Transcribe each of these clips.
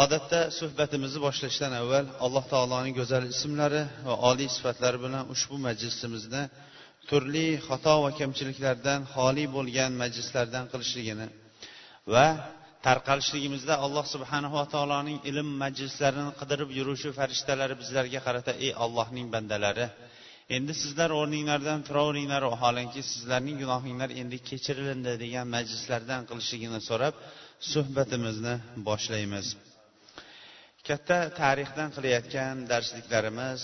Odatda suhbatimizni boshlashdan avval alloh taoloning go'zal ismlari va oliy sifatlari bilan ushbu majlisimizni turli xato va kamchiliklardan xoli bo'lgan majlislardan qilishligini va tarqalishligimizda alloh subhanava taoloning ilm majlislarini qidirib yuruvchi farishtalari bizlarga qarata ey allohning bandalari endi sizlar o'rninglardan turaveringlar vaholanki sizlarning gunohinglar endi kechirilindi degan majlislardan qilishligini so'rab suhbatimizni boshlaymiz. Katta tarixdan qilayotgan darsliklarimiz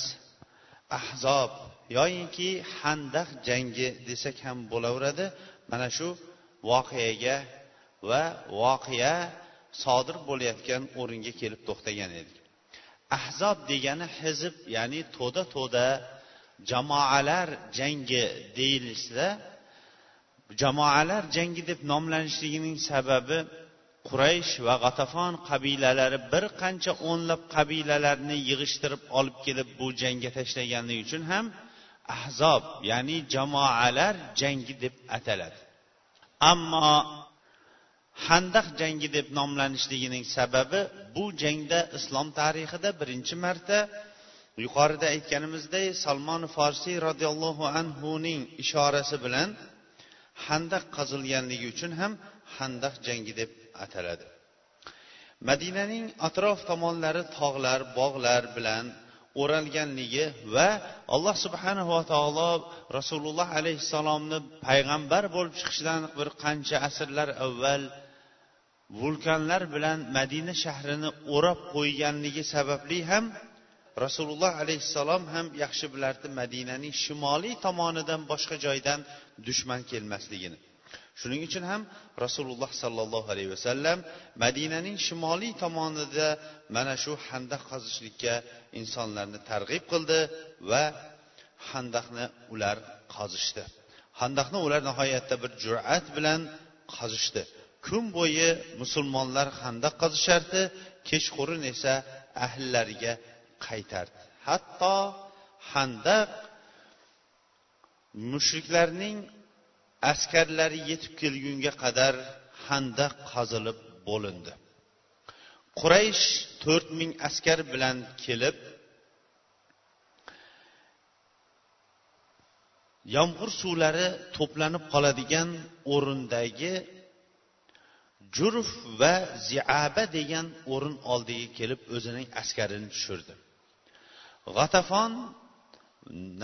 ahzob yoyinki handaq jangi desak ham bo'laveradi. Mana shu voqeaga va voqea sodir bo'layotgan o'ringa kelib to'xtagan edik. Ahzob degani hizb ya'ni to'da to'da jamoalar jangi deyilsa jamoalar jangi deb nomlanishligining sababi quraysh va g'atafon qabilalari bir qancha o'nlab qabilalarni yig'ishtirib olib kelib bu jangga tashlaganligi uchun ham ahzob ya'ni jamoalar jangi deb ataladi. Ammo handaq jangi deb nomlanishligining sababi bu jangda islom tarixida birinchi marta yuqorida aytganimizdek salmon forsiy roziyallohu anhuning ishorasi bilan handaq qazilganligi uchun ham handaq jangi deb ataladi. Madinaning atrof tomonlari tog'lar bog'lar bilan o'ralganligi va alloh subhanava taolo rasululloh alayhissalomni payg'ambar bo'lib chiqishidan bir qancha asrlar avval vulkanlar bilan madina shahrini o'rab qo'yganligi sababli ham rasululloh alayhissalom ham yaxshi bilardi madinaning shimoliy tomonidan boshqa joydan dushman kelmasligini. Shuning uchun ham rasululloh sollallohu alayhi vasallam madinaning shimoliy tomonida mana shu handaq qazishlikka insonlarni targ'ib qildi va handaqni ular qazishdi. Handaqni ular nihoyatda bir jur'at bilan qazishdi. Kun bo'yi musulmonlar handaq qazishardi kechqurun esa ahllariga qaytardi. Hatto handaq mushriklarning askarlari yetib kelgunga qadar handaq qazilib bo'lindi. Quraysh to'rt ming askar bilan kelib yomg'ir suvlari to'planib qoladigan o'rindagi jurf va ziaba degan o'rin oldiga kelib o'zining askarini tushirdi. G'atafon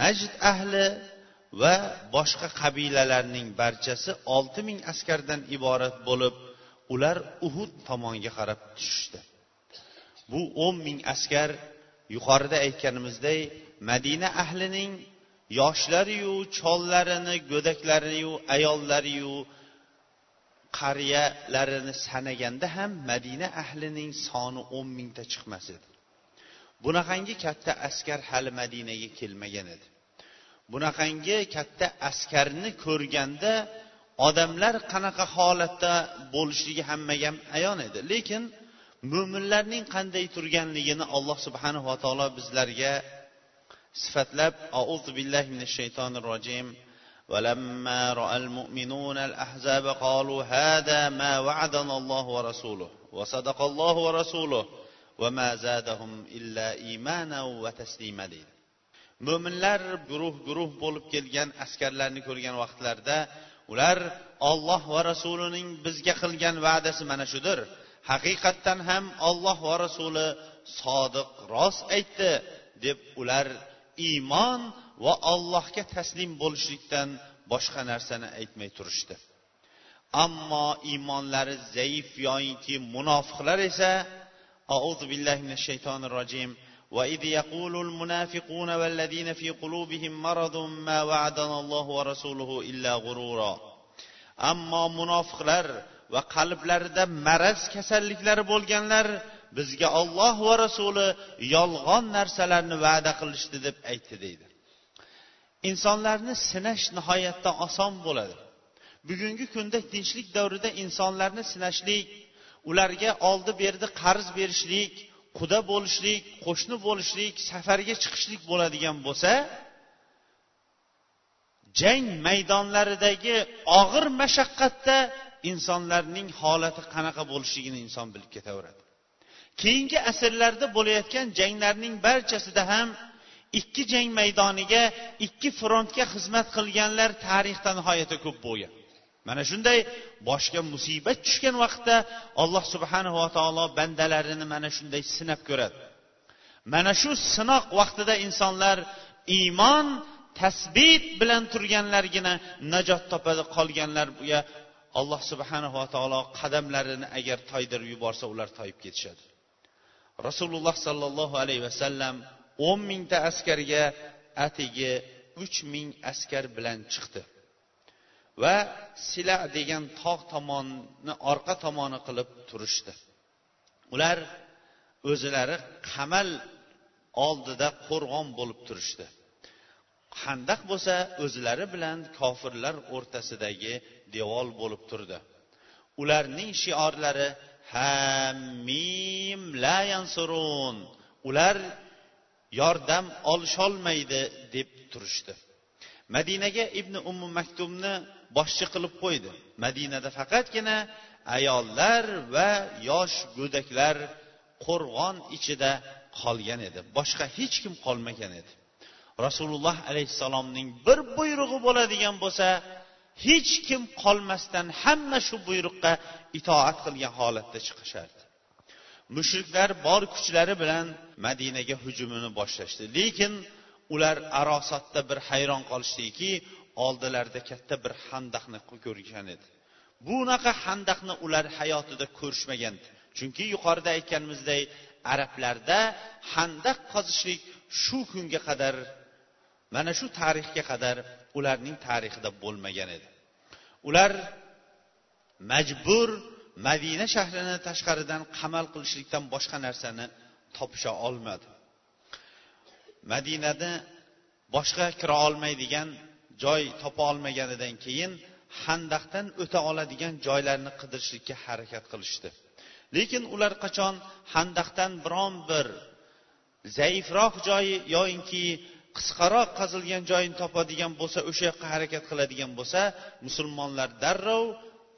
najd ahli va boshqa qabilalarning barchasi olti ming askardan iborat bo'lib ular uhud tomonga qarab tushishdi. Bu o'n ming askar yuqorida aytganimizdek madina ahlining yoshlariyu chollarini go'daklariyu ayollariyu qariyalarini sanaganda ham madina ahlining soni o'n mingta chiqmas edi. Bunaqangi katta askar hali madinaga kelmagan edi. bunaqangi katta askarni ko'rganda odamlar qanaqa holatda bo'lishligi hammaga ham ayon edi lekin mo'minlarning qanday turganligini alloh subhanava taolo bizlarga sifatlab auzu billahi minash shaytonir rojim ولما راى المؤمنون الاحزاب قالوا هذا ما وعدنا الله ورسوله وصدق الله ورسوله وما زادهم الا ايمانا وتسليما deydi mo'minlar guruh guruh bo'lib kelgan askarlarni ko'rgan vaqtlarida ular olloh va rasulining bizga qilgan va'dasi mana shudir. Haqiqatdan ham olloh va rasuli sodiq rost aytdi deb ular iymon va allohga taslim bo'lishlikdan boshqa narsani aytmay turishdi. Ammo iymonlari zaif yoyinki munofiqlar esa auzu billahi minash shaytonir rojim وإذ يقول المنافقون والذين في قلوبهم مرض ما وعدنا الله ورسوله إلا غرورا أما منافقlar va qalblarida maraz kasalliklari bo'lganlar bizga olloh va rasuli yolg'on narsalarni va'da qilishdi deb aytdi deydi insonlarni sinash nihoyatda oson bo'ladi bugungi kunda tinchlik davrida insonlarni sinashlik ularga oldi berdi qarz berishlik quda bo'lishlik qo'shni bo'lishlik safarga chiqishlik bo'ladigan bo'lsa jang maydonlaridagi og'ir mashaqqatda insonlarning holati qanaqa bo'lishligini inson bilib ketaveradi. Keyingi asrlarda bo'layotgan janglarning barchasida ham ikki jang maydoniga ikki frontga xizmat qilganlar tarixda nihoyatda ko'p bo'lgan mana shunday boshga musibat tushgan vaqtda alloh subhanava taolo bandalarini mana shunday sinab ko'radi. Mana shu sinoq vaqtida insonlar iymon tasbit bilan turganlargina najot topadi qolganlarga alloh subhanava taolo qadamlarini agar toydirib yuborsa ular toyib ketishadi. Rasululloh sollallohu alayhi vasallam o'n mingta askarga atigi uch ming askar bilan chiqdi. Va sila degan tog' tomonni orqa tomoni qilib turishdi. Ular o'zilari qamal oldida qo'rg'on bo'lib turishdi. Handaq bo'lsa o'zlari bilan kofirlar o'rtasidagi devor bo'lib turdi. Ularning shiorlari hammim la yansurun ular yordam olisholmaydi deb turishdi. Madinaga ibn ummu maktumni boshchi qilib qo'ydi. Madinada faqatgina ayollar va yosh go'daklar qo'rg'on ichida qolgan edi. Boshqa hech kim qolmagan edi. Rasululloh alayhissalomning bir buyrug'i bo'ladigan bo'lsa hech kim qolmasdan hamma shu buyruqqa itoat qilgan holatda chiqishardi. Mushriklar bor kuchlari bilan madinaga hujumini boshlashdi. Lekin ular arosatda bir hayron qolishdiki oldilarida katta bir handaqni ko'rgan edi. Bunaqa handaqni ular hayotida ko'rishmagan. Chunki yuqorida aytganimizdek arablarda handaq qazishlik shu kunga qadar mana shu tarixga qadar ularning tarixida bo'lmagan edi. Ular majbur madina shahrini tashqaridan qamal qilishlikdan boshqa narsani topisha olmadi. Madinani boshqa kira olmaydigan joy topa olmaganidan keyin handaqdan o'ta oladigan joylarni qidirishlikka harakat qilishdi. Lekin ular qachon handaqdan biron bir zaifroq joyi yoyinki qisqaroq qazilgan joyini topadigan bo'lsa o'sha yoqqa harakat qiladigan bo'lsa musulmonlar darrov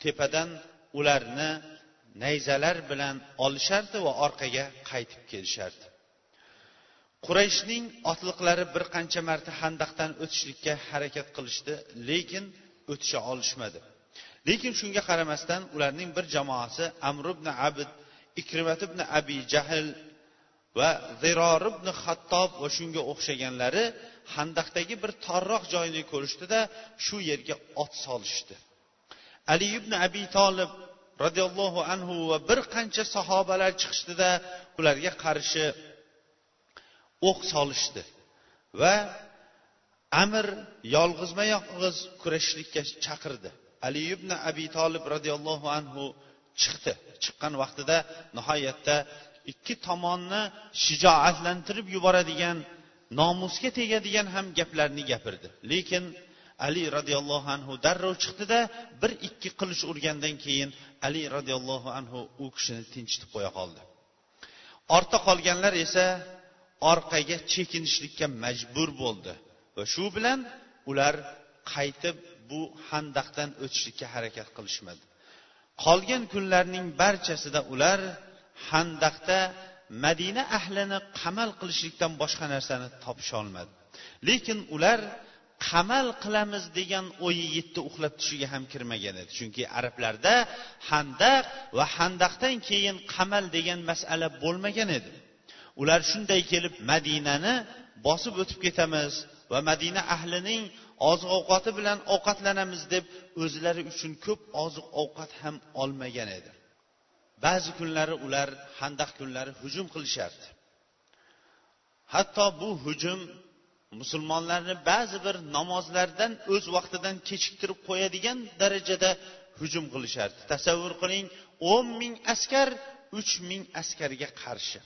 tepadan ularni nayzalar bilan olishardi va orqaga qaytib kelishardi. Qurayshning otliqlari bir qancha marta handaqdan o'tishlikka harakat qilishdi lekin o'tisha olishmadi. Lekin shunga qaramasdan ularning bir jamoasi amr ibn abid ikrimat ibn abi jahl va ziror ibn hattob va shunga o'xshaganlari handaqdagi bir torroq joyni ko'rishdida shu yerga ot solishdi. Ali ibn abi tolib roziyallohu anhu va bir qancha sahobalar chiqishdida ularga qarshi o'q solishdi. Va amir yolg'izma yolg'iz kurashishlikka chaqirdi. Ali ibn abi tolib roziyallohu anhu chiqdi. Chiqqan vaqtida nihoyatda ikki tomonni shijoatlantirib yuboradigan nomusga tegadigan ham gaplarni gapirdi. Lekin ali roziyallohu anhu darrov chiqdida bir ikki qilich urgandan keyin ali roziyallohu anhu u kishini tinchitib qo'ya qoldi. Ortda qolganlar esa orqaga chekinishlikka majbur bo'ldi. Va shu bilan ular qaytib bu handaqdan o'tishlikka harakat qilishmadi. Qolgan kunlarning barchasida ular handaqda madina ahlini qamal qilishlikdan boshqa narsani topisholmadi lekin ular qamal qilamiz degan o'yi yetti uxlab tushiga ham kirmagan edi. Chunki arablarda handaq va handaqdan keyin qamal degan masala bo'lmagan edi. Ular shunday kelib madinani bosib o'tib ketamiz va madina ahlining oziq ovqati bilan ovqatlanamiz deb o'zlari uchun ko'p oziq ovqat ham olmagan edi. Ba'zi kunlari ular handaq kunlari hujum qilishardi. Hatto bu hujum musulmonlarni ba'zi bir namozlardan o'z vaqtidan kechiktirib qo'yadigan darajada hujum qilishardi. Tasavvur qiling o'n ming askar uch ming askarga qarshi.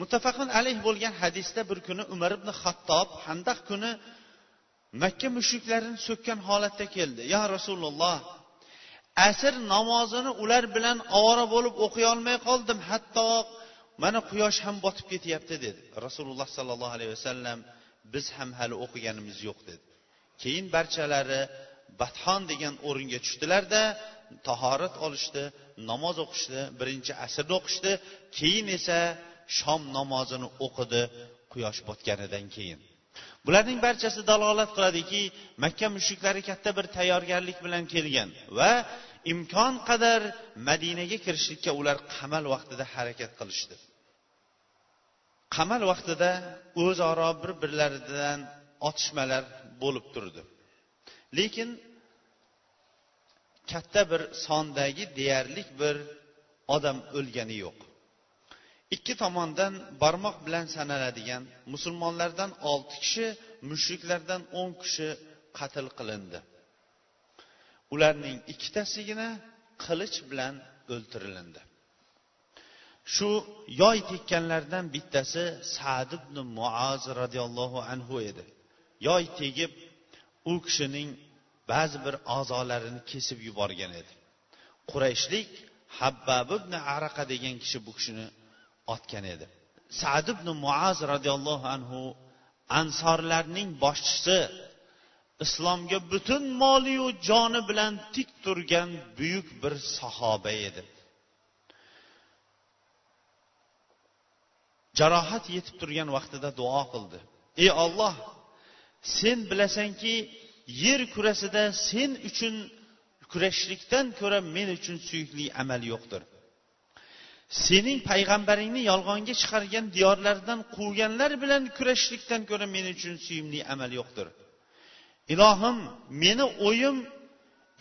Muttafaqun alayh bo'lgan hadisda bir kuni umar ibn xattob handaq kuni makka mushriklarini so'kkan holatda keldi. Yo rasululloh asr namozini ular bilan ovora bo'lib o'qiy olmay qoldim. Hatto mana quyosh ham botib ketyapti dedi. Rasululloh sollallohu alayhi vasallam biz ham hali o'qiganimiz yo'q dedi. Keyin barchalari bathon degan o'ringa tushdilarda tahorat olishdi namoz o'qishdi birinchi asrni o'qishdi. Keyin esa shom namozini o'qidi quyosh botganidan keyin. Bularning barchasi dalolat qiladiki makka mushriklari katta bir tayyorgarlik bilan kelgan va imkon qadar madinaga kirishlikka ular qamal vaqtida harakat qilishdi. Qamal vaqtida o'zaro bir birlaridan otishmalar bo'lib turdi. Lekin katta bir sondagi deyarli bir odam o'lgani yo'q. Ikki tomondan barmoq bilan sanaladigan musulmonlardan olti kishi mushriklardan o'n kishi qatl qilindi. Ularning ikkitasigina qilich bilan o'ltirilindi. Shu yoy tekkanlardan bittasi sad ibn muoz roziyallohu anhu edi. Yoy tegib u kishining ba'zi bir a'zolarini kesib yuborgan edi. Qurayshlik habbab ibn araqa degan kishi bu kishini otgan edi. Sad ibn muaz roziyallohu anhu ansorlarning boshchisi islomga butun moliyu joni bilan tik turgan buyuk bir sahoba edi. Jarohat yetib turgan vaqtida duo qildi. Ey olloh sen bilasanki yer kurasida sen uchun kurashishlikdan ko'ra men uchun suyukli amal yo'qdir. Sening payg'ambaringni yolg'onga chiqargan diyorlardan quvganlar bilan kurashishlikdan ko'ra men uchun suyumli amal yo'qdir. Ilohim meni o'yim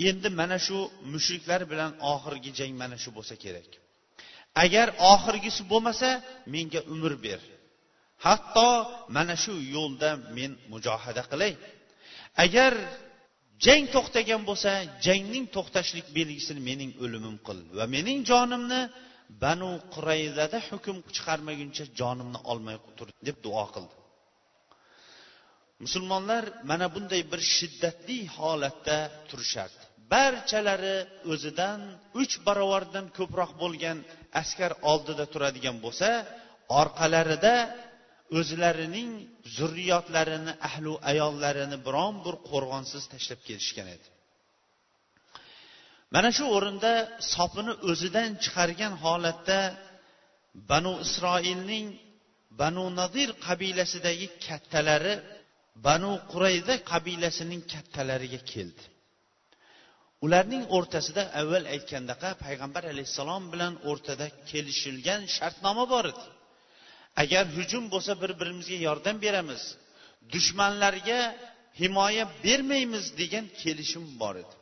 endi mana shu mushriklar bilan oxirgi jang mana shu bo'lsa kerak. Agar oxirgisi bo'lmasa menga umr ber. Hatto mana shu yo'lda men mujohada qilay. Agar jang to'xtagan bo'lsa jangning to'xtashlik belgisini mening o'limim qil va mening jonimni banu qurayzada hukm chiqarmaguncha jonimni olmay tur deb duo qildi. Musulmonlar mana bunday bir shiddatli holatda turishardi. Barchalari o'zidan uch barobardan ko'proq bo'lgan askar oldida turadigan bo'lsa orqalarida o'zlarining zurriyotlarini ahlu ayollarini biron bir qo'rg'onsiz tashlab kelishgan edi. Mana shu o'rinda sopini o'zidan chiqargan holatda banu isroilning banu nadir qabilasidagi kattalari banu qurayza qabilasining kattalariga keldi. Ularning o'rtasida avval aytgandaqa payg'ambar alayhissalom bilan o'rtada kelishilgan shartnoma bor edi. Agar hujum bo'lsa bir birimizga yordam beramiz. Dushmanlarga himoya bermaymiz degan kelishim bor edi.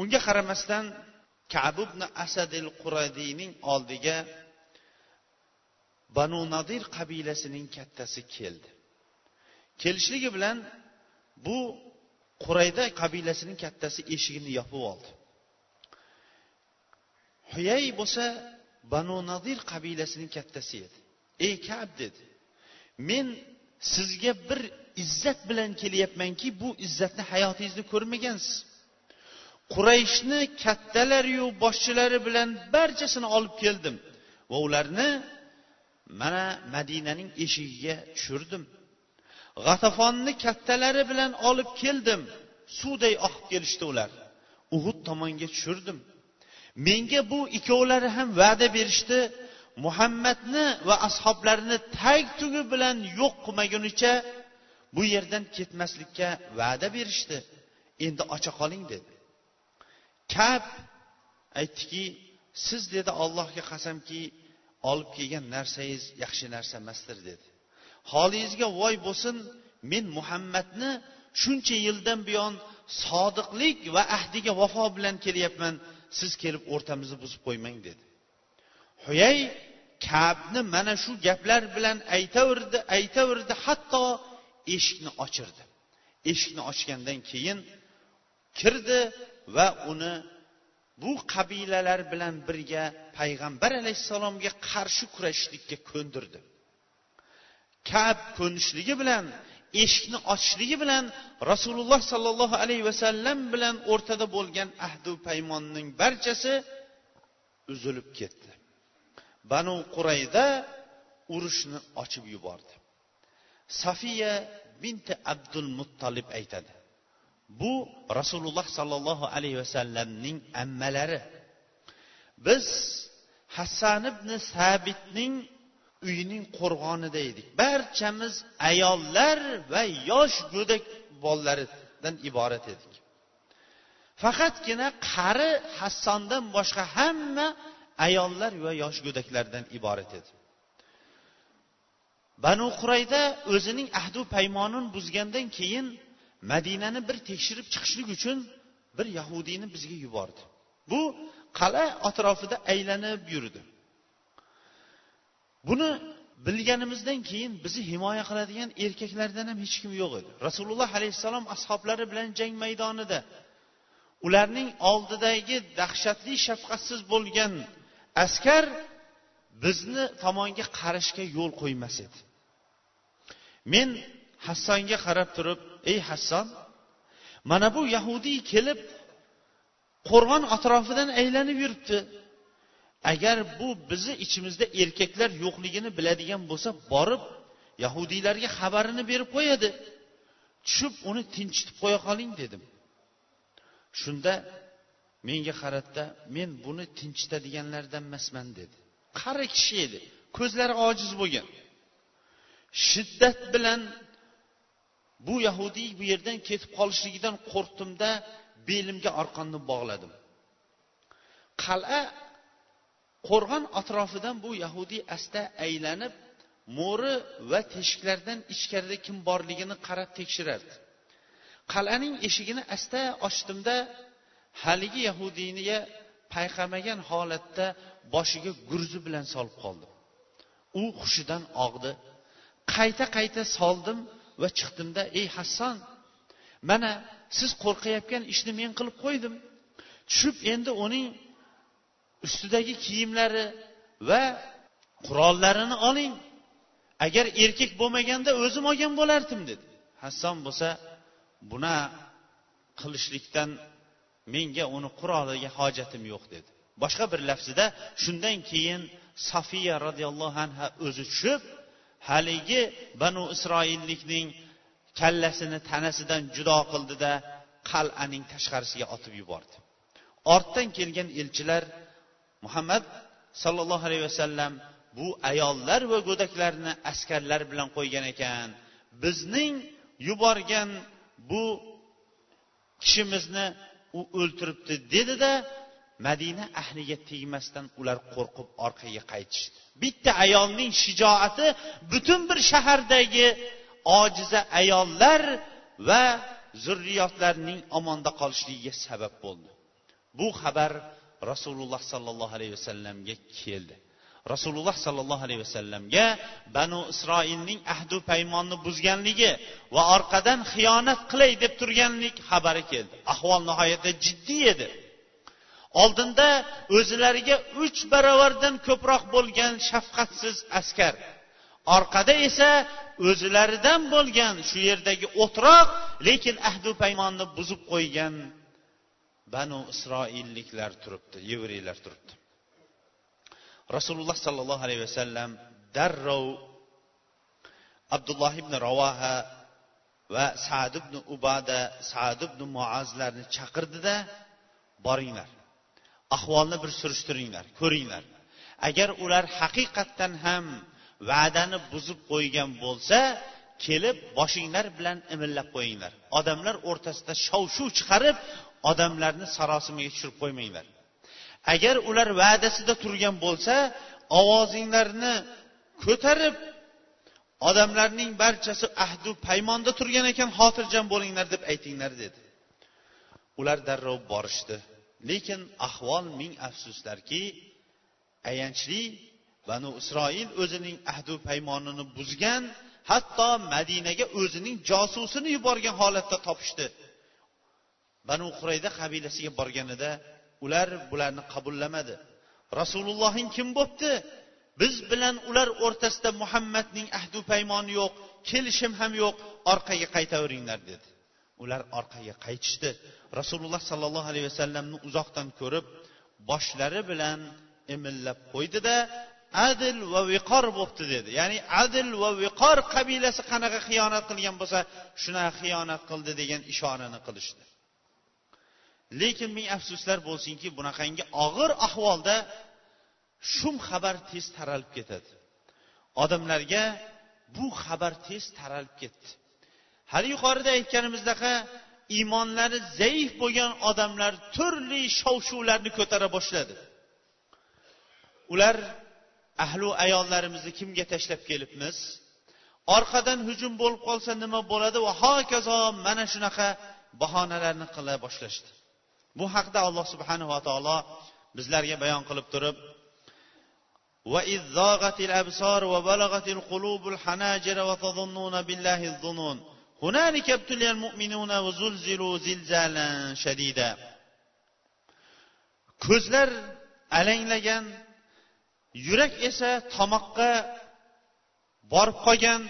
Unga qaramasdan kab ibn asadil quradiyning oldiga banu nadir qabilasining kattasi keldi. Kelishligi bilan bu qurayda qabilasining kattasi eshigini yopib oldi. Huyay bo'lsa banu nadir qabilasining kattasi edi. Ey kab dedi men sizga bir izzat bilan kelyapmanki bu izzatni hayotingizda ko'rmagansiz. Qurayshni kattalariyu boshchilari bilan barchasini olib keldim va ularni mana madinaning eshigiga tushirdim. G'atafonni kattalari bilan olib keldim. Suvday oqib kelishdi ular. Uhud tomonga tushirdim. Menga bu ikkovlari ham va'da berishdi. Muhammadni va ashoblarini tag tugi bilan yo'q qilmagunicha bu yerdan ketmaslikka va'da berishdi. Endi ocha qoling dedi. Kab aytdiki siz dedi allohga qasamki olib kelgan narsangiz yaxshi narsa emasdir dedi. Holingizga voy bo'lsin men muhammadni shuncha yildan buyon sodiqlik va ahdiga vafo bilan kelyapman siz kelib o'rtamizni buzib qo'ymang dedi. Huyay kabni mana shu gaplar bilan aytaverdi aytaverdi hatto eshikni ochirdi. Eshikni ochgandan keyin kirdi va uni bu qabilalar bilan birga payg'ambar alayhissalomga qarshi kurashishlikka ko'ndirdi. Kab ko'nishligi bilan eshikni ochishligi bilan rasululloh sollallohu alayhi vasallam bilan o'rtada bo'lgan ahdu paymonning barchasi uzilib ketdi. Banu qurayda urushni ochib yubordi. Safiya binti abdul muttolib aytadi bu rasululloh sollallohu alayhi vasallamning ammalari. Biz hassan ibn sabitning uyining qo'rg'onida edik. Barchamiz ayollar va yosh go'dak bolalaridan iborat edik. Faqatgina qari hassondan boshqa hamma ayollar va yosh go'daklardan iborat edi. Banu qurayda o'zining ahdu paymonini buzgandan keyin madinani bir tekshirib chiqishlik uchun bir yahudiyni bizga yubordi. Bu qal'a atrofida aylanib yurdi. Buni bilganimizdan keyin bizni himoya qiladigan erkaklardan ham hech kim yo'q edi. Rasululloh alayhissalom ashoblari bilan jang maydonida ularning oldidagi dahshatli shafqatsiz bo'lgan askar bizni tomonga qarashga yo'l qo'ymas edi. Men hassonga qarab turib ey hasson mana bu yahudiy kelib qo'rg'on atrofidan aylanib yuribdi. Agar bu bizni ichimizda erkaklar yo'qligini biladigan bo'lsa borib yahudiylarga xabarini berib qo'yadi. Tushib uni tinchitib qo'ya qoling dedim. Shunda menga qaratda men buni tinchitadiganlardan emasman dedi. Qari kishi edi ko'zlari ojiz bo'lgan. Shiddat bilan bu yahudiy bu yerdan ketib qolishligidan qo'rqdimda belimga arqonni bog'ladim. Qal'a qo'rg'on atrofidan bu yahudiy asta aylanib mo'ri va teshiklardan ichkarida kim borligini qarab tekshirardi. Qal'aning eshigini asta ochdimda haligi yahudiyniga payqamagan holatda boshiga gurzi bilan solib qoldim. U hushidan og'di. Qayta qayta soldim va chiqdimda ey hasson mana siz qo'rqayotgan ishni men qilib qo'ydim. Tushib endi uning ustidagi kiyimlari va qurollarini oling. Agar erkak bo'lmaganda o'zim olgan bo'lardim dedi. Hasson bo'lsa buna qilishlikdan menga uni quroliga hojatim yo'q dedi. Boshqa bir lafzida shundan keyin sofiya roziyallohu anha o'zi tushib haligi banu isroillikning kallasini tanasidan judo qildida qal'aning tashqarisiga otib yubordi. Ortdan kelgan elchilar muhammad sollallohu alayhi vasallam bu ayollar va go'daklarni askarlar bilan qo'ygan ekan. Bizning yuborgan bu kishimizni u o'ltiribdi dedida madina ahliga tegmasdan ular qo'rqib orqaga qaytishdi. Bitta ayolning shijoati butun bir shahardagi ojiza ayollar va zurriyotlarning omonda qolishligiga sabab bo'ldi. Bu xabar rasululloh sollallohu alayhi vasallamga keldi. Rasululloh sollallohu alayhi vasallamga banu isroilning ahdu paymonni buzganligi va orqadan xiyonat qilay deb turganlik xabari keldi. Ahvol nihoyatda jiddiy edi. Oldinda o'zlariga uch baravardan ko'proq bo'lgan shafqatsiz askar. Orqada esa o'zlaridan bo'lgan shu yerdagi o'troq lekin ahdu paymonni buzib qo'ygan banu isroilliklar turibdi yevreylar turibdi. Rasululloh sollallohu alayhi vasallam darrov abdulloh ibn ravoha va sad ibn ubada sad ibn muazlarni chaqirdida boringlar. Ahvolni bir surishtiringlar ko'ringlar. Agar ular haqiqatdan ham va'dani buzib qo'ygan bo'lsa kelib boshinglar bilan imillab qo'yinglar. Odamlar o'rtasida shov shuv chiqarib odamlarni sarosimaga tushirib qo'ymanglar. Agar ular va'dasida turgan bo'lsa ovozinglarni ko'tarib odamlarning barchasi ahdu paymonda turgan ekan xotirjam bo'linglar deb aytinglar dedi. Ular darrov borishdi. Lekin ahvol ming afsuslarki ayanchli banu isroil o'zining ahdu paymonini buzgan hatto madinaga o'zining josusini yuborgan holatda topishdi. Banu qurayda qabilasiga borganida ular bularni qabullamadi. Rasulullohing kim bo'pti? Biz bilan ular o'rtasida muhammadning ahdu paymoni yo'q kelishim ham yo'q orqaga qaytaveringlar dedi. Ular orqaga qaytishdi. Rasululloh sollallohu alayhi vasallamni uzoqdan ko'rib boshlari bilan imillab qo'ydida adil va viqor bo'pti dedi. Ya'ni adil va viqor qabilasi qanaqa xiyonat qilgan bo'lsa shunaqa xiyonat qildi degan ishorani qilishdi. Lekin ming afsuslar bo'lsinki bunaqangi og'ir ahvolda shum xabar tez taralib ketadi. Odamlarga bu xabar tez taralib ketdi. hali yuqorida aytganimizdaqa iymonlari zaif bo'lgan odamlar turli shov shuvlarni ko'tara boshladi ular ahlu ayollarimizni kimga tashlab kelibmiz orqadan hujum bo'lib qolsa nima bo'ladi va hokazo mana shunaqa bahonalarni qila boshlashdi bu haqda alloh subhanava taolo bizlarga bayon qilib turib وإذ ضاغت الأبصار وبلغت القلوب الحناجر وتظنون بالله الظنون هنالك ابتلي المؤمنون وزلزلوا زلزالا شديدا ko'zlar alanglagan yurak esa tomoqqa borib qolgan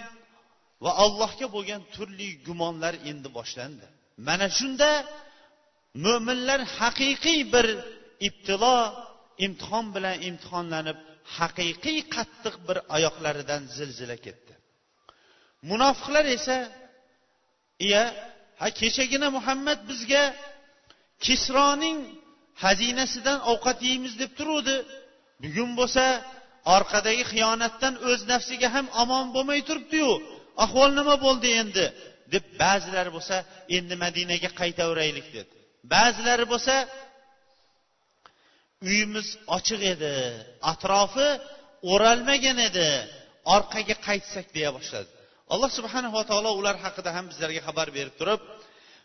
va allohga bo'lgan turli gumonlar endi boshlandi mana shunda mo'minlar haqiqiy bir ibtilo imtihon bilan imtihonlanib haqiqiy qattiq bir oyoqlaridan zilzila ketdi munofiqlar esa iya ha kechagina muhammad bizga kisroning xazinasidan ovqat yeymiz deb turuvdi. Bugun bo'lsa orqadagi xiyonatdan o'z nafsiga ham omon bo'lmay turibdiyu. Ahvol nima bo'ldi endi? Deb ba'zilari bo'lsa endi madinaga qaytaveraylik dedi. Ba'zilari bo'lsa uyimiz ochiq edi atrofi o'ralmagan edi orqaga qaytsak deya boshladi. Alloh subhanava taolo ular haqida ham bizlarga xabar berib turib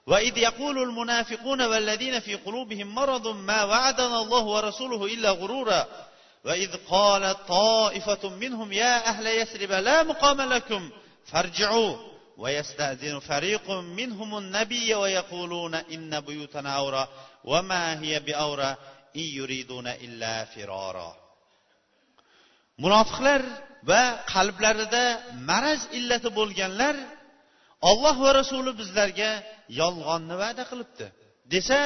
وإذ يقول المنافقون والذين في قلوبهم مرض ما وعدنا الله ورسوله إلا غرورا. وإذ قال طائفة منهم يا أهل يثرب لا مقام لكم فارجعوا. ويستأذن فريق منهم النبي ويقولون إن بيوتنا أورى وما هي بأورى إن يريدون إلا فرارا. Munofiqlar va qalblarida maraz illati bo'lganlar olloh va rasuli bizlarga yolg'onni va'da qilibdi. Desa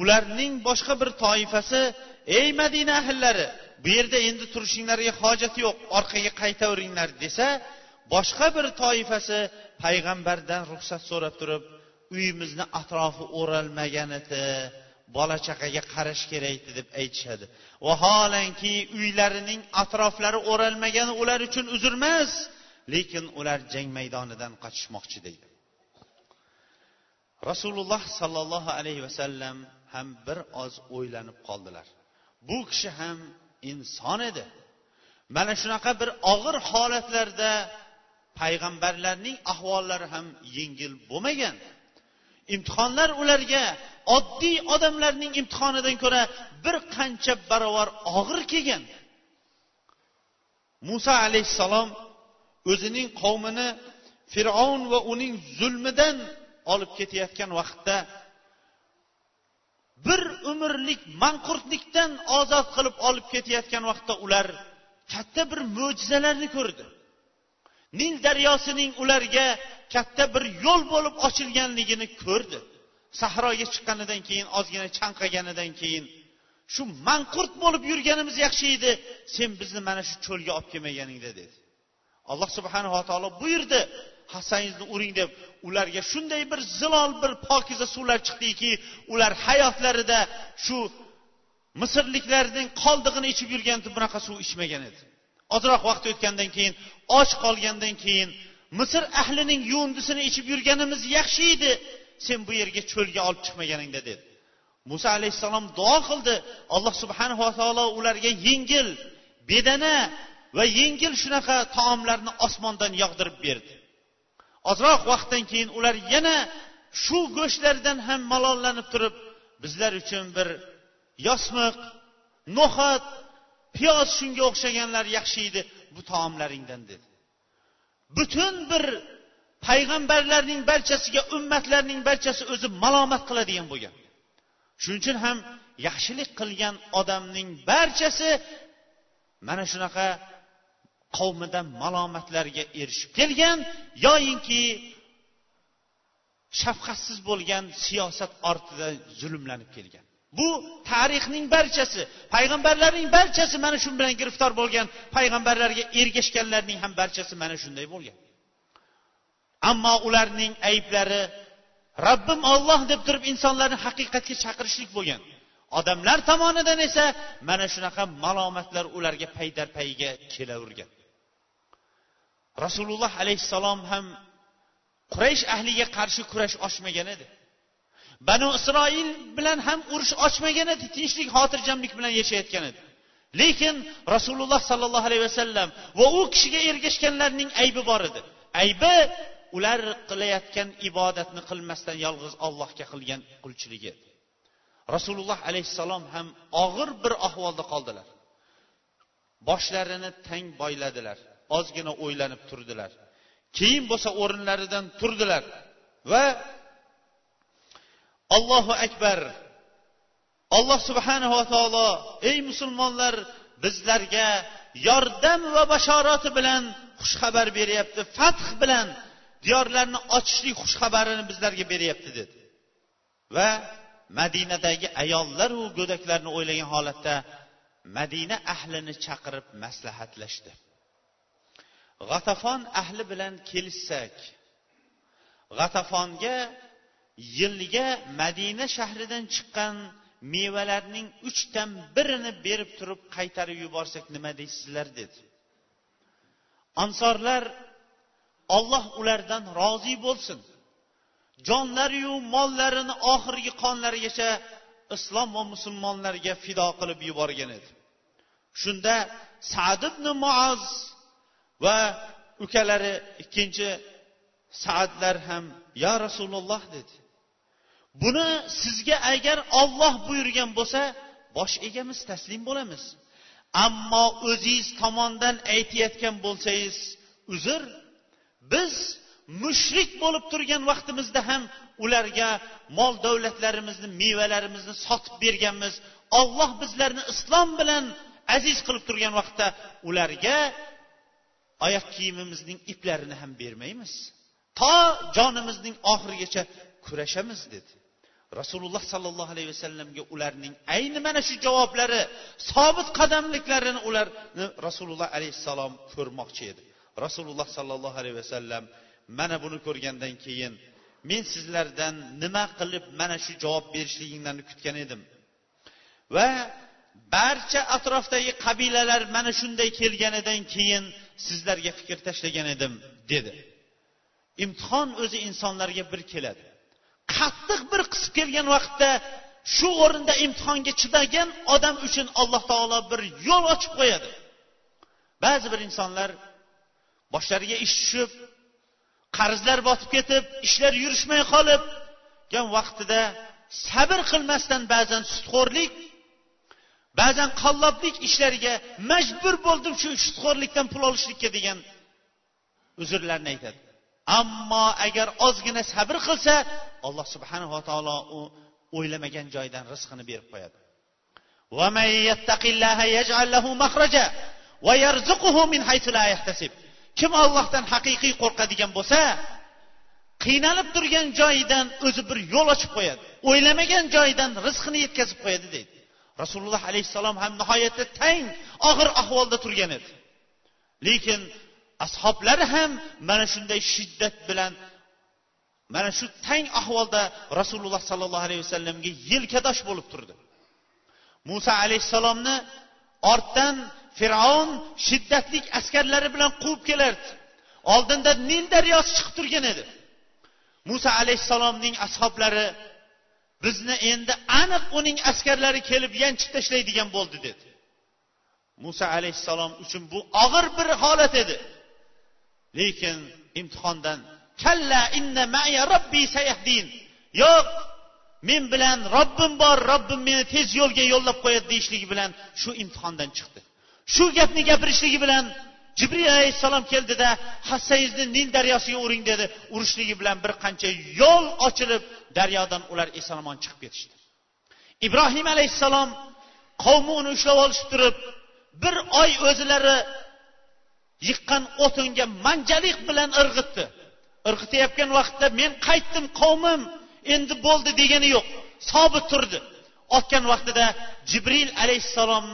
ularning boshqa bir toifasi ey madina ahillari bu yerda endi turishinglarga hojat yo'q orqaga qaytaveringlar desa boshqa bir toifasi payg'ambardan ruxsat so'rab turib uyimizni atrofi o'ralmagan edi bola chaqaga qarash kerak edi deb aytishadi. Vaholanki uylarining atroflari o'ralmagani ular uchun uzr emas lekin ular jang maydonidan qochishmoqchi deydi. Rasululloh sollallohu alayhi vasallam ham bir oz o'ylanib qoldilar. Bu kishi ham inson edi. Mana shunaqa bir og'ir holatlarda payg'ambarlarning ahvollari ham yengil bo'lmagan. Imtihonlar ularga oddiy odamlarning imtihonidan ko'ra bir qancha barobar og'ir kelgan. Muso alayhissalom o'zining qavmini fir'avn va uning zulmidan olib ketayotgan vaqtda bir umrlik manqurtlikdan ozod qilib olib ketayotgan vaqtda ular katta bir mo'jizalarni ko'rdi. Nil daryosining ularga katta bir yo'l bo'lib ochilganligini ko'rdi. Sahroga chiqqanidan keyin ozgina chanqaganidan keyin shu manqurt bo'lib yurganimiz yaxshi edi. Sen bizni mana shu cho'lga olib kelmaganingda dedi. Alloh subhanava taolo buyurdi. Hassangizni uring deb. Ularga shunday bir zilol bir pokiza suvlar chiqdiki ular hayotlarida shu misrliklarning qoldig'ini ichib yurganda bunaqa suv ichmagan edi. Ozroq vaqt o'tgandan keyin och qolgandan keyin misr ahlining yuvindisini ichib yurganimiz yaxshi edi. Sen bu yerga cho'lga olib chiqmaganingda dedi. Muso alayhissalom duo qildi. Alloh subhanava taolo ularga yengil bedana va yengil shunaqa taomlarni osmondan yog'dirib berdi. Ozroq vaqtdan keyin ular yana shu go'shtlardan ham malollanib turib bizlar uchun bir yosmiq no'xat piyoz shunga o'xshaganlar yaxshi edi bu taomlaringdan dedi. Butun bir payg'ambarlarning barchasiga ummatlarning barchasi o'zi malomat qiladigan bo'lgan. Shuning uchun ham yaxshilik qilgan odamning barchasi mana shunaqa qavmidan malomatlarga erishib kelgan yoyinki shafqatsiz bo'lgan siyosat ortida zulmlanib kelgan. Bu tarixning barchasi payg'ambarlarning barchasi mana shu bilan giriftor bo'lgan payg'ambarlarga ergashganlarning ham barchasi mana shunday bo'lgan. Ammo ularning ayblari robbim olloh deb turib insonlarni haqiqatga chaqirishlik bo'lgan. Odamlar tomonidan esa mana shunaqa malomatlar ularga paydarpayga kelavergan. Rasululloh alayhissalom ham quraysh ahliga qarshi kurash ochmagan edi. Banu isroil bilan ham urush ochmagan edi tinchlik xotirjamlik bilan yashayotgan edi. Lekin rasululloh sollallohu alayhi vasallam va u kishiga ergashganlarning aybi bor edi. Aybi ular qilayotgan ibodatni qilmasdan yolg'iz ollohga qilgan qulchiligi. Rasululloh alayhissalom ham og'ir bir ahvolda qoldilar. Boshlarini tang boyladilar ozgina o'ylanib turdilar. Keyin bo'lsa o'rinlaridan turdilar va allohu akbar alloh subhanava taolo ey musulmonlar bizlarga yordam va bashorati bilan xushxabar beryapti fath bilan diyorlarni ochishlik xushxabarini bizlarga beryapti dedi. Va madinadagi ayollaru go'daklarni o'ylagan holatda madina ahlini chaqirib maslahatlashdi. G'atafon ahli bilan kelishsak g'atafonga yilga madina shahridan chiqqan mevalarning uchdan birini berib turib qaytarib yuborsak nima deysizlar dedi. Ansorlar olloh ulardan rozi bo'lsin. Jonlariyu mollarini oxirgi qonlarigacha islom va musulmonlarga fido qilib yuborgan edi. Shunda sad ibn muoz va ukalari ikkinchi saadlar ham yo rasululloh dedi. Buni sizga agar olloh buyurgan bo'lsa bosh egamiz taslim bo'lamiz. Ammo o'zingiz tomondan aytayotgan bo'lsangiz uzr biz mushrik bo'lib turgan vaqtimizda ham ularga mol davlatlarimizni mevalarimizni sotib berganmiz. Olloh bizlarni islom bilan aziz qilib turgan vaqtda ularga oyoq kiyimimizning iplarini ham bermaymiz. To jonimizning oxirigacha kurashamiz dedi. Rasululloh sollallohu alayhi vasallamga ularning ayni mana shu javoblari sobit qadamliklarini ularni rasululloh alayhissalom ko'rmoqchi edi. Rasululloh sollallohu alayhi vasallam mana buni ko'rgandan keyin men sizlardan nima qilib mana shu javob berishliginglarni kutgan edim. Va barcha atrofdagi qabilalar mana shunday kelganidan keyin sizlarga fikr tashlagan edim dedi. Imtihon o'zi insonlarga bir keladi. Qattiq bir qisib kelgan vaqtda shu o'rinda imtihonga chidagan odam uchun alloh taolo bir yo'l ochib qo'yadi. Ba'zi bir insonlar boshlariga ish tushib qarzlar botib ketib ishlar yurishmay qolib vaqtida sabr qilmasdan ba'zan sutxo'rlik ba'zan qalloblik ishlariga majbur bo'ldim shu sutxo'rlikdan pul olishlikka degan uzrlarni aytadi. Ammo agar ozgina sabr qilsa alloh subhanava taolo u o'ylamagan joydan rizqini berib qo'yadi. Kim ollohdan haqiqiy qo'rqadigan bo'lsa qiynalib turgan joyidan o'zi bir yo'l ochib qo'yadi. O'ylamagan joydan rizqini yetkazib qo'yadi deydi. Rasululloh alayhissalom ham nihoyatda tang og'ir ahvolda turgan edi. Lekin ashoblari ham mana shunday shiddat bilan mana shu tang ahvolda rasululloh sollallohu alayhi vasallamga yelkadosh bo'lib turdi. Muso alayhissalomni ortdan fir'avn shiddatli askarlari bilan quvib kelardi. Oldinda nil daryosi chiqib turgan edi. Muso alayhissalomning ashoblari bizni endi aniq uning askarlari kelib yanchib tashlaydigan bo'ldi dedi. Muso alayhissalom uchun bu og'ir bir holat edi. Lekin imtihondan kalla inna maya robbi sayahdin yo'q men bilan robbim bor robbim meni tez yo'lga yo'llab qo'yadi deyishligi bilan shu imtihondan chiqdi. Shu gapni gapirishligi bilan jibril alayhissalom keldida hassangizni nil daryosiga uring dedi. Urishligi bilan bir qancha yo'l ochilib daryodan ular eson omon chiqib ketishdi. Ibrohim alayhissalom qavmi uni ushlab olishib turib bir oy o'zlari yiqqan o'tinga manjalik bilan irg'itdi. Irg'itayotgan vaqtda men qaytdim qavmim endi bo'ldi degani yo'q sobit turdi. Otgan vaqtida jibril alayhissalom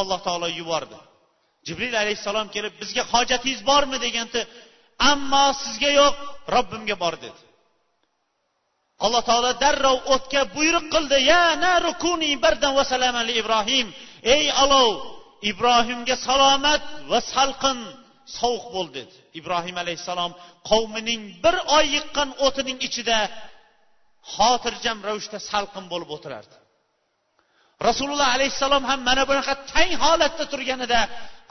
alloh taolo yubordi. Jibril alayhissalom kelib bizga hojatingiz bormi? deganda ammo sizga yo'q robbimga bor dedi. Alloh taolo darrov o'tga buyruq qildi. Ya narukuni bardan va salaman ibrohim. Ey olov ibrohimga salomat va salqin sovuq bo'l dedi. Ibrohim alayhissalom qavmining bir oy yiqqan o'tining ichida xotirjam ravishda salqin bo'lib o'tirardi. Rasululloh alayhissalom ham mana bunaqa tang holatda turganida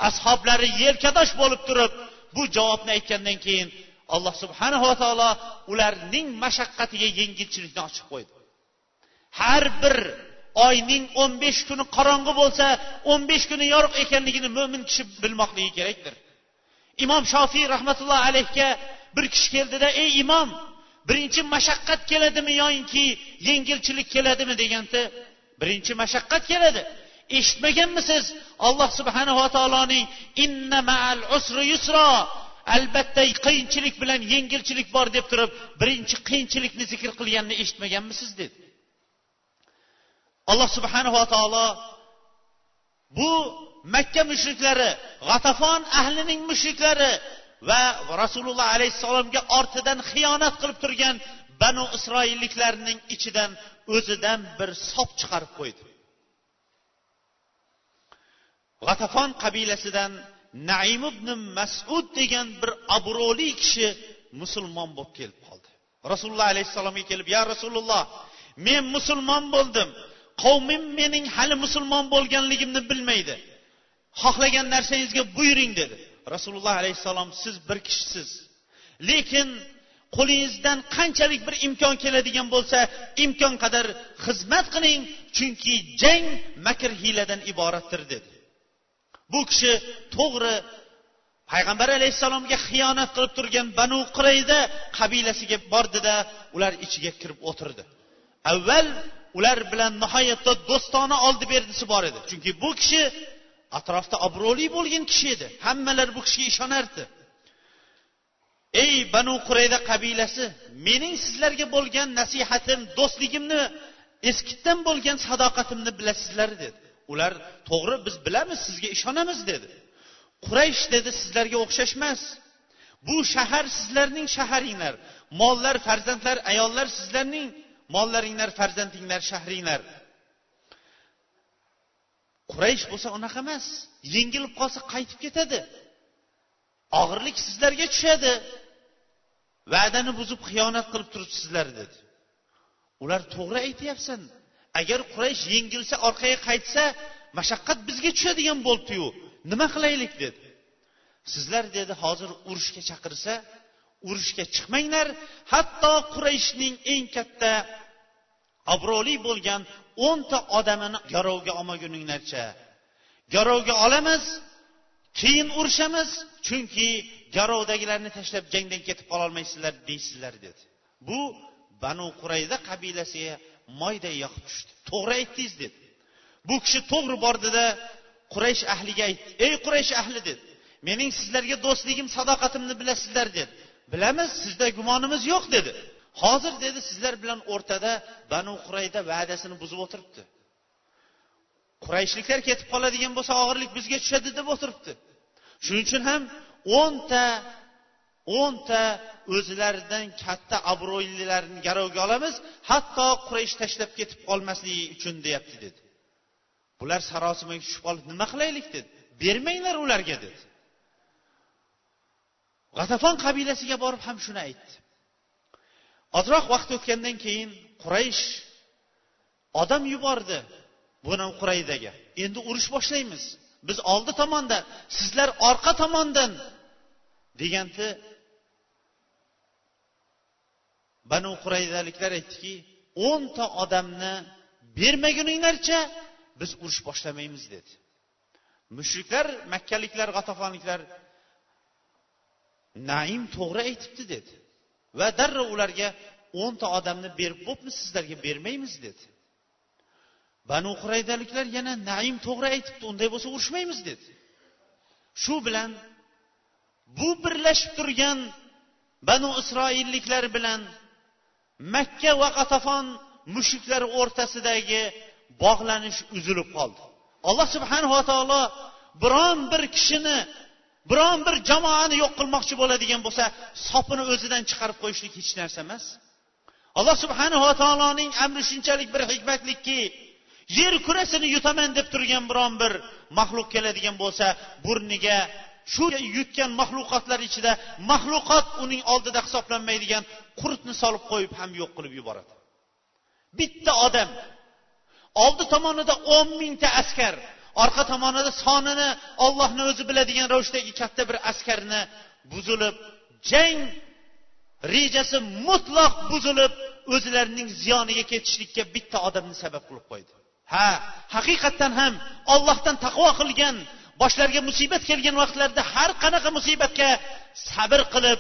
ashoblari yelkadosh bo'lib turib bu javobni aytgandan keyin alloh subhanava taolo ularning mashaqqatiga yengilchilikni ochib qo'ydi. Har bir oyning o'n besh kuni qorong'i bo'lsa o'n besh kuni yorug' ekanligini mo'min kishi bilmoqligi kerakdir. Imom shofiy rahmatullohi alayhga bir kishi keldida ey imom birinchi mashaqqat keladimi yoyinki yengilchilik keladimi? deganda birinchi mashaqqat keladi. Eshitmaganmisiz? Alloh subhanava taoloning inna maal usri yusro albatta qiyinchilik bilan yengilchilik bor deb turib birinchi qiyinchilikni zikr qilganini eshitmaganmisiz dedi alloh subhanava taolo bu makka mushriklari g'atafon ahlining mushriklari va rasululloh alayhissalomga ortidan xiyonat qilib turgan banu isroilliklarning ichidan o'zidan bir sop chiqarib qo'ydi. G'atafon qabilasidan naim ibn masud degan bir obro'li kishi musulmon bo'lib kelib qoldi. Rasululloh alayhissalomga kelib ya rasululloh men musulmon bo'ldim. Qavmim mening hali musulmon bo'lganligimni bilmaydi. Xohlagan narsangizga buyuring dedi. Rasululloh alayhissalom siz bir kishisiz. Lekin qo'lingizdan qanchalik bir imkon keladigan bo'lsa imkon qadar xizmat qiling chunki jang makr hiyladan iboratdir dedi. Bu kishi to'g'ri payg'ambar alayhissalomga xiyonat qilib turgan banu qurayda qabilasiga bordida ular ichiga kirib o'tirdi. Avval ular bilan nihoyatda do'stona oldi berdisi bor edi chunki bu kishi atrofda obro'li bo'lgan kishi edi. Hammalar bu kishiga ishonardi. Ey banu qurayda qabilasi mening sizlarga bo'lgan nasihatim do'stligimni eskitdan bo'lgan sadoqatimni bilasizlar dedi. Ular to'g'ri biz bilamiz sizga ishonamiz dedi. Quraysh dedi sizlarga o'xshash emas bu shahar sizlarning shaharinglar. Mollar farzandlar ayollar sizlarning mollaringlar farzandinglar shahringlar. Quraysh bo'lsa unaqa emas yengilib qolsa qaytib ketadi. Og'irlik sizlarga tushadi. Va'dani buzib xiyonat qilib turibsizlar dedi. Ular to'g'ri aytyapsan. Agar quraysh yengilsa orqaga qaytsa mashaqqat bizga tushadigan bo'libdiyu nima qilaylik dedi. Sizlar dedi hozir urushga chaqirsa urushga chiqmanglar. Hatto qurayshning eng katta obro'li bo'lgan o'nta odamini garovga olmaguninglarcha garovga olamiz keyin urushamiz. Chunki garovdagilarni tashlab jangdan ketib qololmaysizlar deysizlar dedi. Bu banu qurayda qabilasiga moyday yoqib tushdi. To'g'ri aytdingiz dedi. Bu kishi to'g'ri bordida quraysh ahliga aytdi. Ey quraysh ahli dedi mening sizlarga do'stligim sadoqatimni bilasizlar dedi. Bilamiz sizda gumonimiz yo'q dedi. Hozir dedi sizlar bilan o'rtada banu qurayda va'dasini buzib o'tiribdi. Qurayshliklar ketib qoladigan bo'lsa og'irlik bizga tushadi deb o'tiribdi. Shuning uchun ham o'nta o'nta o'zlaridan katta obro'lilarni garovga olamiz hatto quraysh tashlab ketib qolmasligi uchun deyapti dedi. Bular sarosimaga tushib qolib nima qilaylik dedi. Bermanglar ularga dedi. G'atafon qabilasiga borib ham shuni aytdi. Ozroq vaqt o'tgandan keyin quraysh odam yubordi buni quraydaga. Endi urush boshlaymiz. Biz oldi tomonda sizlar orqa tomondan deganda banu qurayzaliklar aytdiki o'nta odamni bermaguninglarcha biz urush boshlamaymiz dedi. Mushriklar makkaliklar g'atafonliklar naim to'g'ri aytibdi dedi. Va darrov ularga o'nta odamni berib bo'pmiz sizlarga bermaymiz dedi. Banu quraydaliklar yana naim to'g'ri aytibdi unday bo'lsa urushmaymiz dedi. Shu bilan bu birlashib turgan banu isroilliklar bilan makka va qatafon mushuklar o'rtasidagi bog'lanish uzilib qoldi. Alloh subhanava taolo biron bir kishini biron bir jamoani yo'q qilmoqchi bo'ladigan bo'lsa sopini o'zidan chiqarib qo'yishlik hech narsa emas. Alloh subhanava taoloning amri shunchalik bir hikmatlikki yer kurasini yutaman deb turgan biron bir maxluq keladigan bo'lsa burniga shu yutgan maxluqotlar ichida maxluqot uning oldida hisoblanmaydigan qurtni solib qo'yib ham yo'q qilib yuboradi. Bitta odam oldi tomonida o'n mingta askar orqa tomonida sonini ollohni o'zi biladigan ravishdagi katta bir askarni buzilib jang rejasi mutlaq buzilib o'zlarining ziyoniga ketishlikka bitta odamni sabab qilib qo'ydi. Ha haqiqatdan ham ollohdan taqvo qilgan boshlariga musibat kelgan vaqtlarida har qanaqa musibatga sabr qilib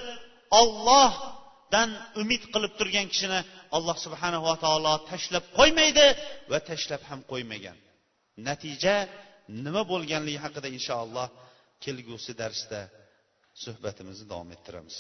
ollohdan umid qilib turgan kishini alloh subhanava taolo tashlab qo'ymaydi va tashlab ham qo'ymagan. Natija nima bo'lganligi haqida inshaalloh kelgusi darsda suhbatimizni davom ettiramiz.